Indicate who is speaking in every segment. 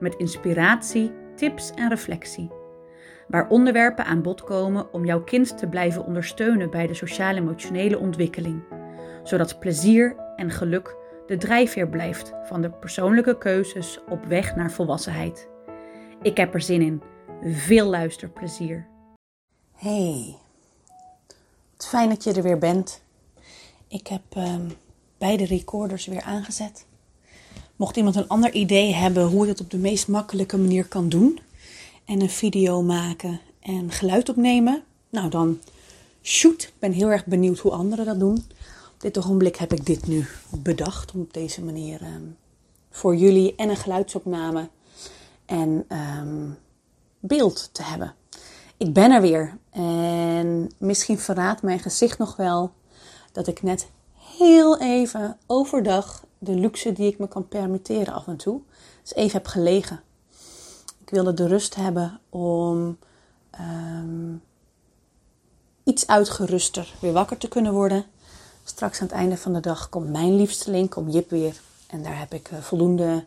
Speaker 1: met inspiratie, tips en reflectie. Waar onderwerpen aan bod komen om jouw kind te blijven ondersteunen bij de sociaal-emotionele ontwikkeling, zodat plezier en geluk de drijfveer blijft van de persoonlijke keuzes op weg naar volwassenheid. Ik heb er zin in. Veel luisterplezier.
Speaker 2: Hey, het fijn dat je er weer bent. Ik heb um, beide recorders weer aangezet. Mocht iemand een ander idee hebben hoe je het op de meest makkelijke manier kan doen en een video maken en geluid opnemen, nou dan shoot. Ik ben heel erg benieuwd hoe anderen dat doen. Op dit ogenblik heb ik dit nu bedacht om op deze manier um, voor jullie en een geluidsopname en um, beeld te hebben. Ik ben er weer en misschien verraadt mijn gezicht nog wel dat ik net heel even overdag de luxe die ik me kan permitteren af en toe. Dus even heb gelegen. Ik wilde de rust hebben om um, iets uitgeruster weer wakker te kunnen worden. Straks aan het einde van de dag komt mijn liefste komt Jip weer. En daar heb ik uh, voldoende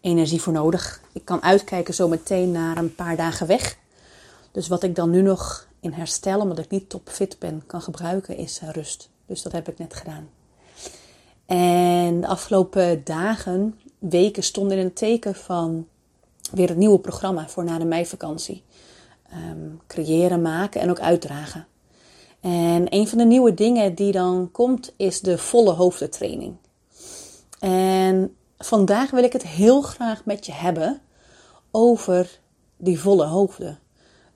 Speaker 2: energie voor nodig. Ik kan uitkijken zo meteen naar een paar dagen weg. Dus wat ik dan nu nog in herstel, omdat ik niet topfit ben, kan gebruiken, is uh, rust. Dus dat heb ik net gedaan. En de afgelopen dagen, weken stonden in het teken van weer het nieuwe programma voor na de meivakantie. Um, creëren, maken en ook uitdragen. En een van de nieuwe dingen die dan komt is de volle hoofdentraining. En vandaag wil ik het heel graag met je hebben over die volle hoofden.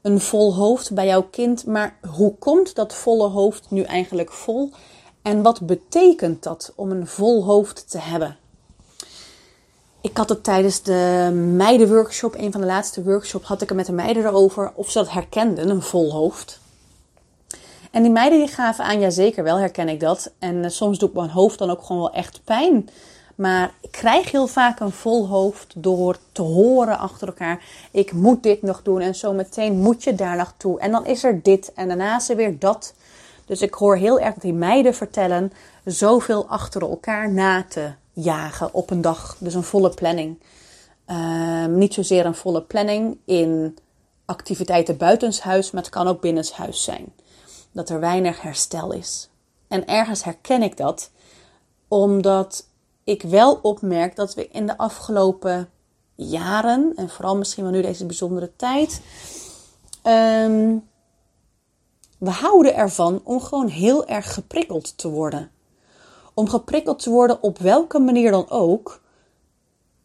Speaker 2: Een vol hoofd bij jouw kind, maar hoe komt dat volle hoofd nu eigenlijk vol? En wat betekent dat om een vol hoofd te hebben? Ik had het tijdens de meidenworkshop, een van de laatste workshops, had ik het met de meiden erover of ze dat herkenden, een vol hoofd. En die meiden die gaven aan, ja zeker wel herken ik dat. En uh, soms doet mijn hoofd dan ook gewoon wel echt pijn. Maar ik krijg heel vaak een vol hoofd door te horen achter elkaar. Ik moet dit nog doen en zo meteen moet je daar naartoe. En dan is er dit en daarna is er weer dat. Dus ik hoor heel erg die meiden vertellen zoveel achter elkaar na te jagen op een dag. Dus een volle planning. Um, niet zozeer een volle planning in activiteiten buitenshuis, maar het kan ook binnenshuis zijn. Dat er weinig herstel is. En ergens herken ik dat, omdat ik wel opmerk dat we in de afgelopen jaren, en vooral misschien wel nu deze bijzondere tijd, um, we houden ervan om gewoon heel erg geprikkeld te worden. Om geprikkeld te worden op welke manier dan ook.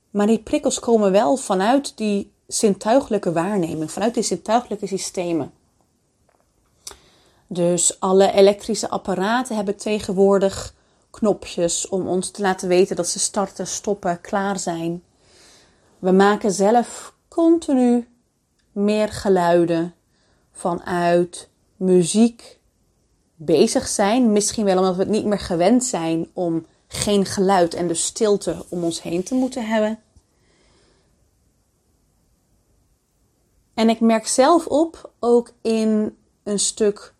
Speaker 2: Maar die prikkels komen wel vanuit die zintuigelijke waarneming, vanuit die zintuigelijke systemen. Dus alle elektrische apparaten hebben tegenwoordig knopjes om ons te laten weten dat ze starten, stoppen, klaar zijn. We maken zelf continu meer geluiden vanuit muziek bezig zijn. Misschien wel omdat we het niet meer gewend zijn om geen geluid en dus stilte om ons heen te moeten hebben. En ik merk zelf op, ook in een stuk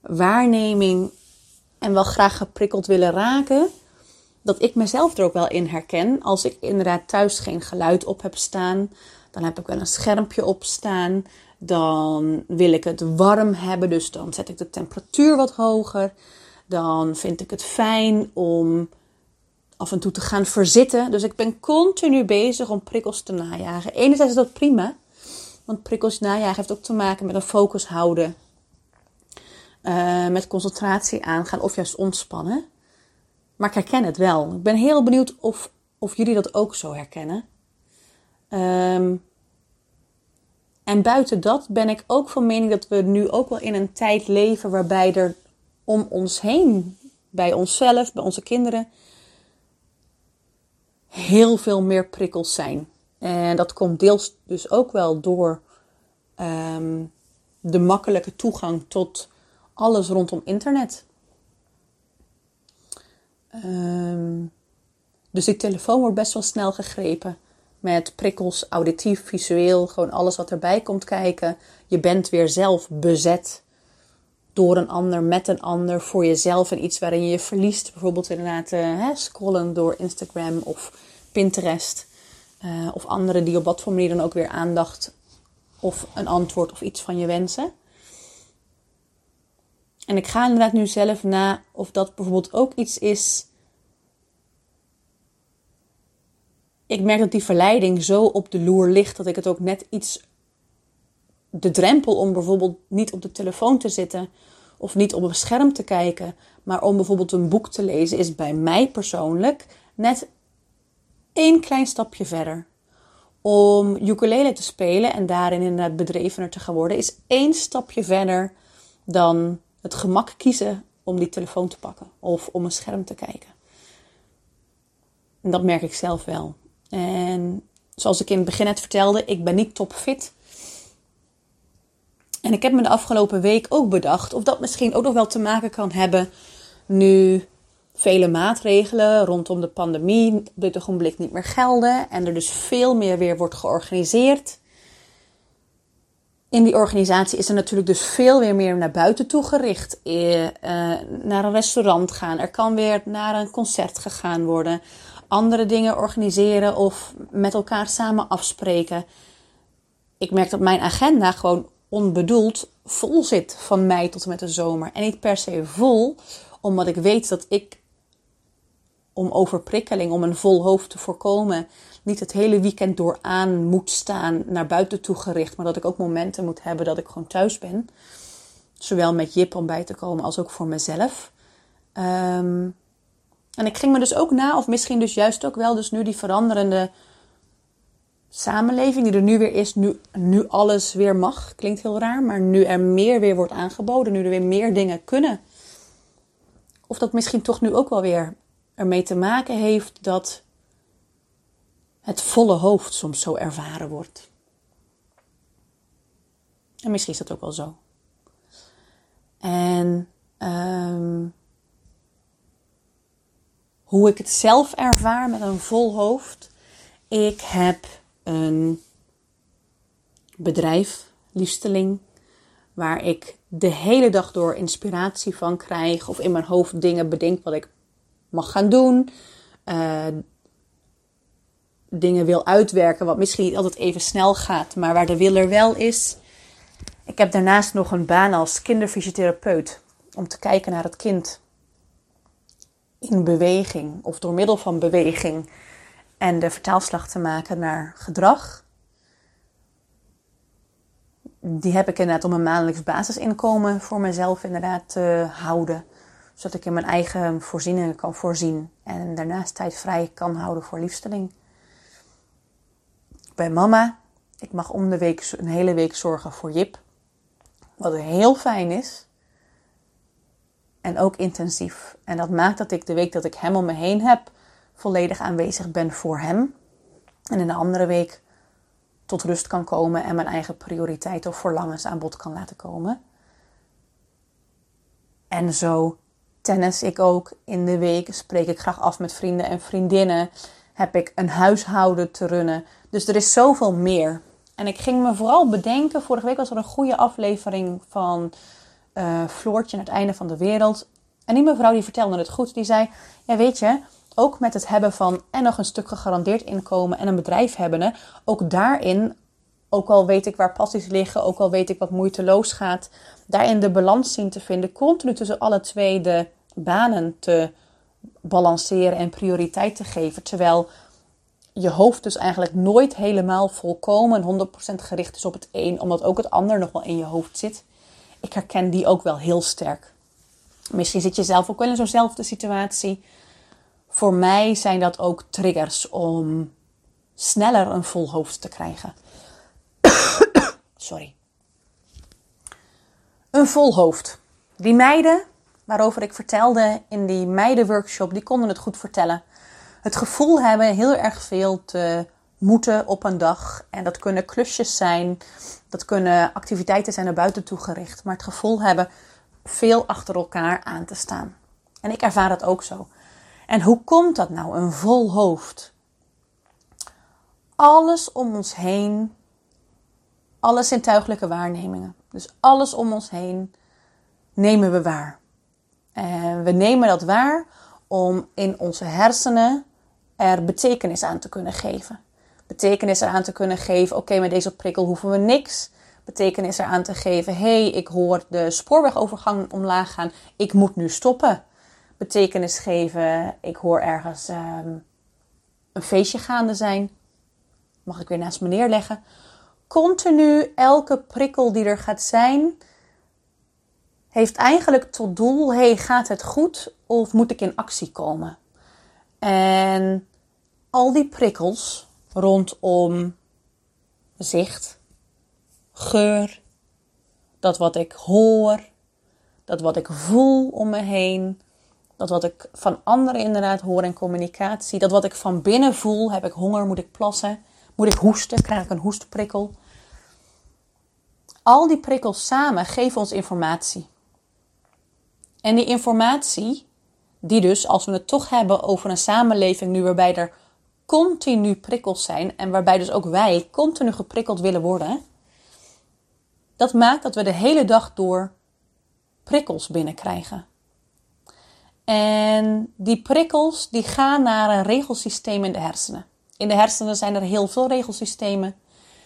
Speaker 2: waarneming en wel graag geprikkeld willen raken, dat ik mezelf er ook wel in herken. Als ik inderdaad thuis geen geluid op heb staan, dan heb ik wel een schermpje op staan. Dan wil ik het warm hebben, dus dan zet ik de temperatuur wat hoger. Dan vind ik het fijn om af en toe te gaan verzitten. Dus ik ben continu bezig om prikkels te najagen. Enerzijds is dat prima, want prikkels najagen heeft ook te maken met een focus houden. Uh, met concentratie aangaan of juist ontspannen. Maar ik herken het wel. Ik ben heel benieuwd of, of jullie dat ook zo herkennen. Um, en buiten dat ben ik ook van mening dat we nu ook wel in een tijd leven waarbij er om ons heen, bij onszelf, bij onze kinderen, heel veel meer prikkels zijn. En dat komt deels dus ook wel door ehm, de makkelijke toegang tot alles rondom internet. Ehm, dus die telefoon wordt best wel snel gegrepen. Met prikkels, auditief, visueel, gewoon alles wat erbij komt kijken. Je bent weer zelf bezet door een ander, met een ander, voor jezelf en iets waarin je je verliest. Bijvoorbeeld inderdaad hè, scrollen door Instagram of Pinterest. Uh, of anderen die op wat voor manier dan ook weer aandacht of een antwoord of iets van je wensen. En ik ga inderdaad nu zelf na of dat bijvoorbeeld ook iets is. Ik merk dat die verleiding zo op de loer ligt dat ik het ook net iets. De drempel om bijvoorbeeld niet op de telefoon te zitten of niet op een scherm te kijken, maar om bijvoorbeeld een boek te lezen, is bij mij persoonlijk net één klein stapje verder. Om ukulele te spelen en daarin inderdaad bedrevener te gaan worden, is één stapje verder dan het gemak kiezen om die telefoon te pakken of om een scherm te kijken. En dat merk ik zelf wel. En zoals ik in het begin net vertelde, ik ben niet topfit. En ik heb me de afgelopen week ook bedacht of dat misschien ook nog wel te maken kan hebben nu vele maatregelen rondom de pandemie op dit ogenblik niet meer gelden en er dus veel meer weer wordt georganiseerd. In die organisatie is er natuurlijk dus veel weer meer naar buiten toe gericht. Eh, naar een restaurant gaan. Er kan weer naar een concert gegaan worden. Andere dingen organiseren of met elkaar samen afspreken. Ik merk dat mijn agenda gewoon onbedoeld vol zit van mei tot en met de zomer. En niet per se vol, omdat ik weet dat ik om overprikkeling, om een vol hoofd te voorkomen, niet het hele weekend door aan moet staan, naar buiten toe gericht, maar dat ik ook momenten moet hebben dat ik gewoon thuis ben. Zowel met Jip om bij te komen als ook voor mezelf. Ehm, en ik ging me dus ook na, of misschien dus juist ook wel, dus nu die veranderende samenleving die er nu weer is, nu, nu alles weer mag, klinkt heel raar, maar nu er meer weer wordt aangeboden, nu er weer meer dingen kunnen. Of dat misschien toch nu ook wel weer ermee te maken heeft dat het volle hoofd soms zo ervaren wordt. En misschien is dat ook wel zo. En um, hoe ik het zelf ervaar met een vol hoofd. Ik heb een bedrijf, liefsteling, waar ik de hele dag door inspiratie van krijg of in mijn hoofd dingen bedenk wat ik mag gaan doen. Uh, dingen wil uitwerken, wat misschien niet altijd even snel gaat, maar waar de wil er wel is. Ik heb daarnaast nog een baan als kinderfysiotherapeut om te kijken naar het kind in beweging of door middel van beweging en de vertaalslag te maken naar gedrag. Die heb ik inderdaad om een maandelijks basisinkomen voor mezelf inderdaad te houden. Zodat ik in mijn eigen voorzieningen kan voorzien en daarnaast tijd vrij kan houden voor liefsteling bij mama. Ik mag om de week een hele week zorgen voor Jip. Wat heel fijn is. En ook intensief. En dat maakt dat ik de week dat ik hem om me heen heb, volledig aanwezig ben voor hem. En in de andere week tot rust kan komen en mijn eigen prioriteiten of verlangens aan bod kan laten komen. En zo tennis ik ook in de week, spreek ik graag af met vrienden en vriendinnen, heb ik een huishouden te runnen. Dus er is zoveel meer. En ik ging me vooral bedenken, vorige week was er een goede aflevering van uh, Floortje aan het einde van de wereld. En die mevrouw die vertelde het goed, die zei, ja weet je, ook met het hebben van en nog een stuk gegarandeerd inkomen en een bedrijf hebben, ook daarin, ook al weet ik waar passies liggen, ook al weet ik wat moeiteloos gaat, daarin de balans zien te vinden, continu tussen alle twee de banen te balanceren en prioriteit te geven. Terwijl je hoofd dus eigenlijk nooit helemaal volkomen 100% gericht is op het een, omdat ook het ander nog wel in je hoofd zit. Ik herken die ook wel heel sterk. Misschien zit je zelf ook wel in zo'nzelfde situatie. Voor mij zijn dat ook triggers om sneller een vol hoofd te krijgen. Sorry. Een vol hoofd. Die meiden waarover ik vertelde in die meidenworkshop, die konden het goed vertellen. Het gevoel hebben heel erg veel te moeten op een dag. En dat kunnen klusjes zijn, dat kunnen activiteiten zijn naar buiten toe gericht. Maar het gevoel hebben veel achter elkaar aan te staan. En ik ervaar dat ook zo. En hoe komt dat nou? Een vol hoofd. Alles om ons heen, alle zintuigelijke waarnemingen. Dus alles om ons heen nemen we waar. En we nemen dat waar om in onze hersenen er betekenis aan te kunnen geven. Betekenis eraan te kunnen geven, oké, met deze prikkel hoeven we niks. Betekenis eraan te geven, hé, hey, ik hoor de spoorwegovergang omlaag gaan, ik moet nu stoppen. Betekenis geven, ik hoor ergens ehm, een feestje gaande zijn. Mag ik weer naast me neerleggen? Continu elke prikkel die er gaat zijn, heeft eigenlijk tot doel: hey, gaat het goed of moet ik in actie komen? En al die prikkels rondom zicht, geur, dat wat ik hoor, dat wat ik voel om me heen, dat wat ik van anderen inderdaad hoor in communicatie, dat wat ik van binnen voel, heb ik honger, moet ik plassen, moet ik hoesten, krijg ik een hoestprikkel. Al die prikkels samen geven ons informatie. En die informatie, die dus, als we het toch hebben over een samenleving nu waarbij er continu prikkels zijn en waarbij dus ook wij continu geprikkeld willen worden, dat maakt dat we de hele dag door prikkels binnenkrijgen. En die prikkels die gaan naar een regelsysteem in de hersenen. In de hersenen zijn er heel veel regelsystemen.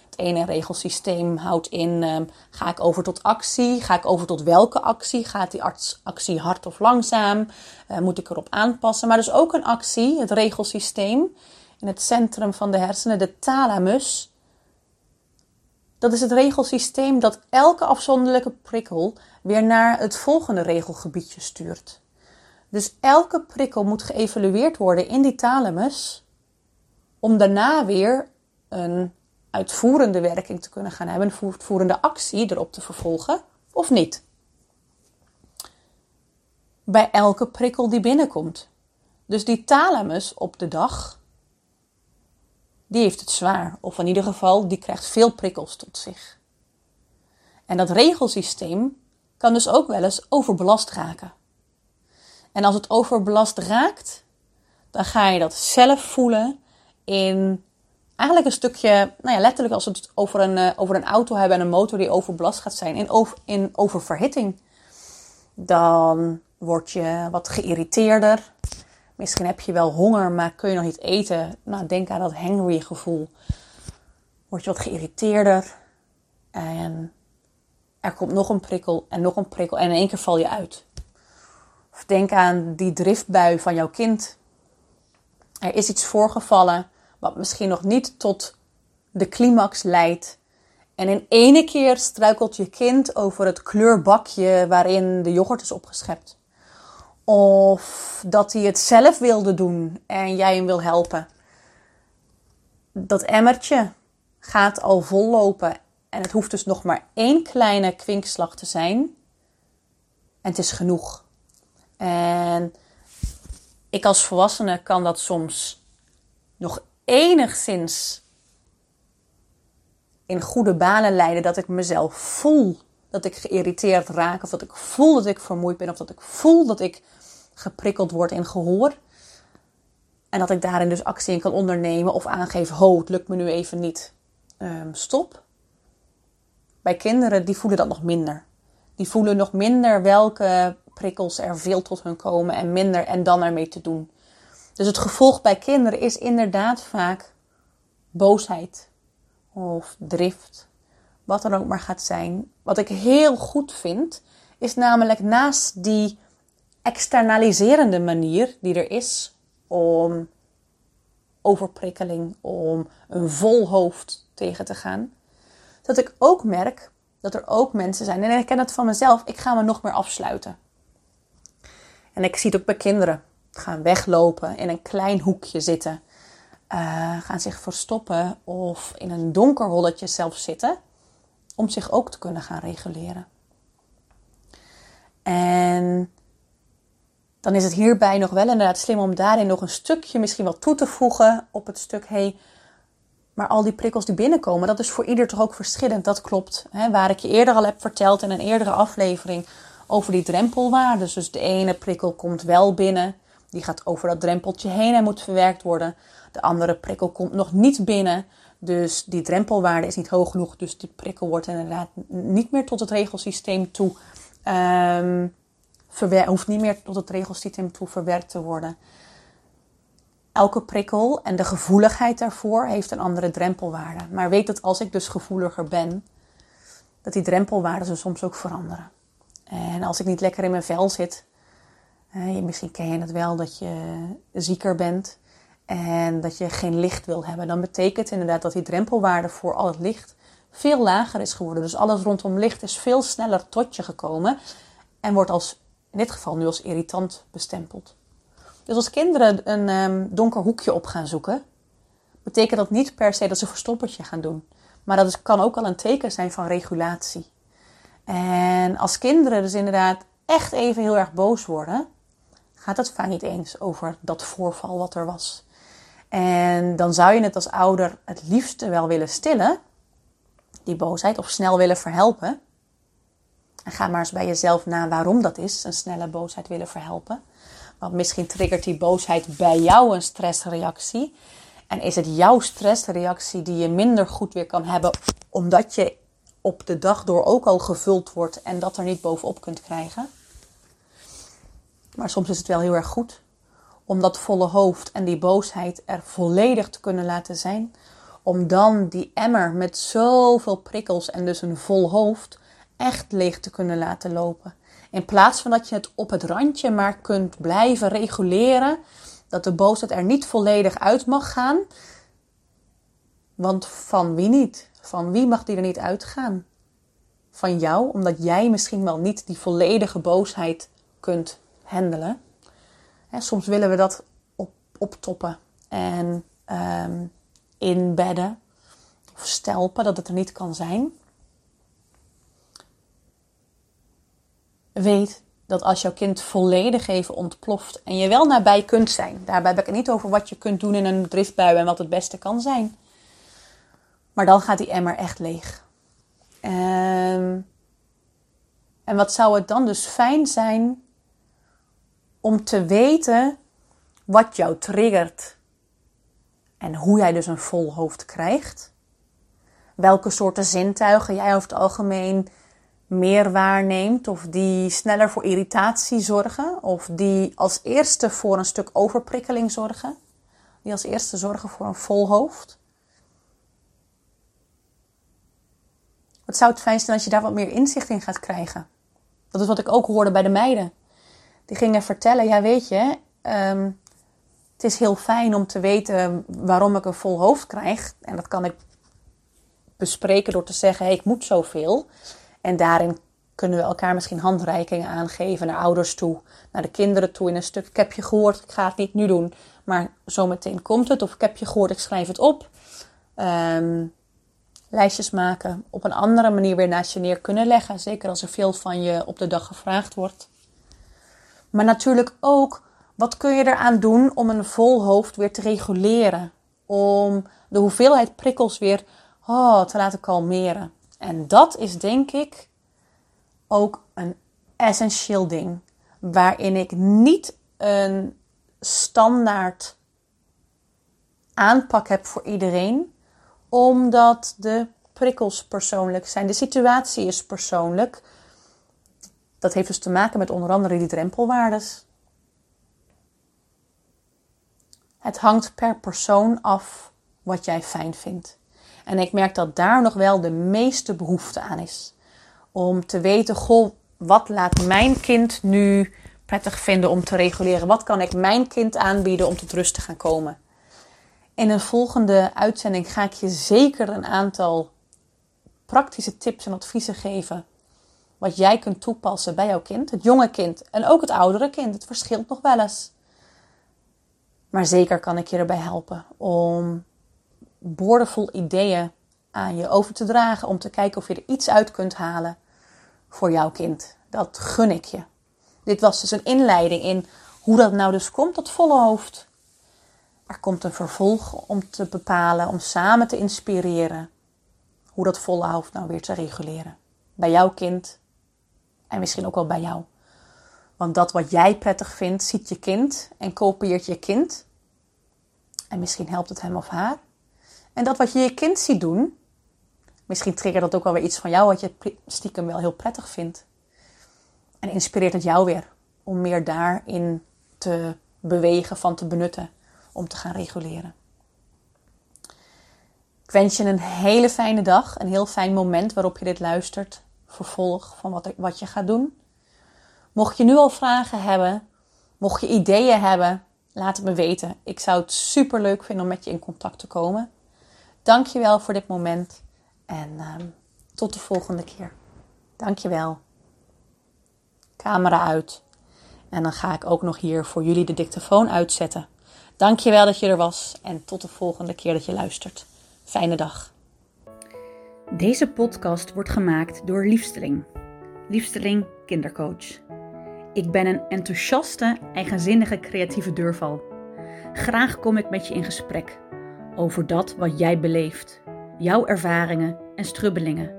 Speaker 2: Het ene regelsysteem houdt in: ehm, ga ik over tot actie? Ga ik over tot welke actie? Gaat die actie hard of langzaam? Uh, moet ik erop aanpassen? Maar dus ook een actie, het regelsysteem in het centrum van de hersenen, de thalamus. Dat is het regelsysteem dat elke afzonderlijke prikkel weer naar het volgende regelgebiedje stuurt. Dus elke prikkel moet geëvalueerd worden in die thalamus om daarna weer een uitvoerende werking te kunnen gaan hebben, een uitvoerende actie erop te vervolgen of niet. Bij elke prikkel die binnenkomt. Dus die thalamus op de dag, die heeft het zwaar. Of in ieder geval, die krijgt veel prikkels tot zich. En dat regelsysteem kan dus ook wel eens overbelast raken. En als het overbelast raakt, dan ga je dat zelf voelen in eigenlijk een stukje, nou ja, letterlijk als we het over een, uh, over een auto hebben en een motor die overbelast gaat zijn, in, in oververhitting. Dan word je wat geïrriteerder. Misschien heb je wel honger, maar kun je nog niet eten. Nou, denk aan dat hangry gevoel. Word je wat geïrriteerder. En er komt nog een prikkel en nog een prikkel. En in één keer val je uit. Of denk aan die driftbui van jouw kind. Er is iets voorgevallen wat misschien nog niet tot de climax leidt. En in ene keer struikelt je kind over het kleurbakje waarin de yoghurt is opgeschept. Of dat hij het zelf wilde doen en jij hem wil helpen. Dat emmertje gaat al vollopen en het hoeft dus nog maar één kleine kwinkslag te zijn. En het is genoeg. En ik als volwassene kan dat soms nog enigszins in goede banen leiden. Dat ik mezelf voel dat ik geïrriteerd raak. Of dat ik voel dat ik vermoeid ben. Of dat ik voel dat ik geprikkeld word in gehoor. En dat ik daarin dus actie in kan ondernemen. Of aangeef, ho, het lukt me nu even niet. Ehm, stop. Bij kinderen, die voelen dat nog minder. Die voelen nog minder welke prikkels er veel tot hun komen. En minder en dan ermee te doen. Dus het gevolg bij kinderen is inderdaad vaak boosheid of drift, wat dan ook maar gaat zijn. Wat ik heel goed vind, is namelijk naast die externaliserende manier die er is om overprikkeling, om een vol hoofd tegen te gaan, dat ik ook merk dat er ook mensen zijn, en ik ken het van mezelf, ik ga me nog meer afsluiten. En ik zie het ook bij kinderen gaan weglopen, in een klein hoekje zitten, uh, gaan zich verstoppen of in een donker holletje zelf zitten, om zich ook te kunnen gaan reguleren. En dan is het hierbij nog wel inderdaad slim om daarin nog een stukje misschien wel toe te voegen op het stuk, hey, Maar al die prikkels die binnenkomen, dat is voor ieder toch ook verschillend. Dat klopt. Hè? Waar ik je eerder al heb verteld in een eerdere aflevering over die drempelwaarden. Dus de ene prikkel komt wel binnen. Die gaat over dat drempeltje heen en moet verwerkt worden. De andere prikkel komt nog niet binnen. Dus die drempelwaarde is niet hoog genoeg. Dus die prikkel wordt inderdaad niet meer tot het regelsysteem toe. Um, hoeft niet meer tot het regelsysteem toe verwerkt te worden. Elke prikkel en de gevoeligheid daarvoor heeft een andere drempelwaarde. Maar weet dat als ik dus gevoeliger ben, dat die drempelwaarden soms ook veranderen. En als ik niet lekker in mijn vel zit, misschien ken je het wel dat je zieker bent en dat je geen licht wil hebben, dan betekent inderdaad dat die drempelwaarde voor al het licht veel lager is geworden. Dus alles rondom licht is veel sneller tot je gekomen en wordt als, in dit geval nu als irritant bestempeld. Dus als kinderen een um, donker hoekje op gaan zoeken, betekent dat niet per se dat ze verstoppertje gaan doen. Maar dat kan ook al een teken zijn van regulatie. En als kinderen dus inderdaad echt even heel erg boos worden, gaat het vaak niet eens over dat voorval wat er was. En dan zou je het als ouder het liefste wel willen stillen, die boosheid, of snel willen verhelpen. En ga maar eens bij jezelf na waarom dat is, een snelle boosheid willen verhelpen. Want misschien triggert die boosheid bij jou een stressreactie. En is het jouw stressreactie die je minder goed weer kan hebben, omdat je op de dag door ook al gevuld wordt en dat er niet bovenop kunt krijgen. Maar soms is het wel heel erg goed om dat volle hoofd en die boosheid er volledig te kunnen laten zijn. Om dan die emmer met zoveel prikkels en dus een vol hoofd echt leeg te kunnen laten lopen. In plaats van dat je het op het randje maar kunt blijven reguleren. Dat de boosheid er niet volledig uit mag gaan. Want van wie niet? Van wie mag die er niet uitgaan? Van jou, omdat jij misschien wel niet die volledige boosheid kunt handelen. soms willen we dat op, optoppen en um, inbedden of stelpen dat het er niet kan zijn. Weet dat als jouw kind volledig even ontploft en je wel nabij kunt zijn. Daarbij heb ik het niet over wat je kunt doen in een driftbui en wat het beste kan zijn. Maar dan gaat die emmer echt leeg. Um, en wat zou het dan dus fijn zijn om te weten wat jou triggert en hoe jij dus een vol hoofd krijgt. Welke soorten zintuigen jij over het algemeen meer waarneemt of die sneller voor irritatie zorgen of die als eerste voor een stuk overprikkeling zorgen. Die als eerste zorgen voor een vol hoofd. Wat zou het fijn zijn als je daar wat meer inzicht in gaat krijgen? Dat is wat ik ook hoorde bij de meiden. Die gingen vertellen, ja weet je, ehm, het is heel fijn om te weten waarom ik een vol hoofd krijg. En dat kan ik bespreken door te zeggen, hey, ik moet zoveel. En daarin kunnen we elkaar misschien handreikingen aangeven naar ouders toe, naar de kinderen toe in een stuk. Ik heb je gehoord, ik ga het niet nu doen, maar zometeen komt het. Of ik heb je gehoord, ik schrijf het op. Um, lijstjes maken, op een andere manier weer naast je neer kunnen leggen. Zeker als er veel van je op de dag gevraagd wordt. Maar natuurlijk ook, wat kun je eraan doen om een vol hoofd weer te reguleren? Om de hoeveelheid prikkels weer oh, te laten kalmeren. En dat is denk ik ook een essentieel ding. Waarin ik niet een standaard aanpak heb voor iedereen omdat de prikkels persoonlijk zijn. De situatie is persoonlijk. Dat heeft dus te maken met onder andere die drempelwaardes. Het hangt per persoon af wat jij fijn vindt. En ik merk dat daar nog wel de meeste behoefte aan is. Om te weten, goh, wat laat mijn kind nu prettig vinden om te reguleren? Wat kan ik mijn kind aanbieden om tot rust te gaan komen? In een volgende uitzending ga ik je zeker een aantal praktische tips en adviezen geven. Wat jij kunt toepassen bij jouw kind, het jonge kind en ook het oudere kind. Het verschilt nog wel eens. Maar zeker kan ik je erbij helpen om boordevol ideeën aan je over te dragen. Om te kijken of je er iets uit kunt halen voor jouw kind. Dat gun ik je. Dit was dus een inleiding in hoe dat nou dus komt, dat volle hoofd. Er komt een vervolg om te bepalen, om samen te inspireren hoe dat volle hoofd nou weer te reguleren. Bij jouw kind en misschien ook wel bij jou. Want dat wat jij prettig vindt, ziet je kind en kopieert je kind. En misschien helpt het hem of haar. En dat wat je je kind ziet doen, misschien triggert dat ook wel weer iets van jou wat je stiekem wel heel prettig vindt. En inspireert het jou weer om meer daarin te bewegen, van te benutten, om te gaan reguleren. Ik wens je een hele fijne dag, een heel fijn moment waarop je dit luistert. Vervolg van wat, wat je gaat doen. Mocht je nu al vragen hebben, mocht je ideeën hebben, laat het me weten. Ik zou het super leuk vinden om met je in contact te komen. Dank je wel voor dit moment en uh, tot de volgende keer. Dank je wel. Camera uit. En dan ga ik ook nog hier voor jullie de dictafoon uitzetten. Dank je wel dat je er was en tot de volgende keer dat je luistert. Fijne dag.
Speaker 1: Deze podcast wordt gemaakt door Liefsteling. Liefsteling Kindercoach. Ik ben een enthousiaste, eigenzinnige creatieve deurval. Graag kom ik met je in gesprek over dat wat jij beleeft, jouw ervaringen en strubbelingen.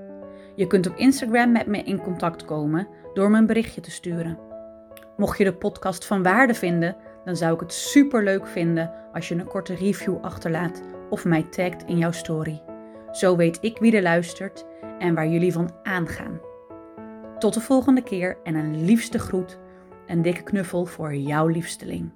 Speaker 1: Je kunt op Instagram met me in contact komen door me een berichtje te sturen. Mocht je de podcast van waarde vinden, dan zou ik het super leuk vinden als je een korte review achterlaat of mij tagt in jouw story. Zo weet ik wie er luistert en waar jullie van aangaan. Tot de volgende keer en een liefste groet, een dikke knuffel voor jouw liefsteling.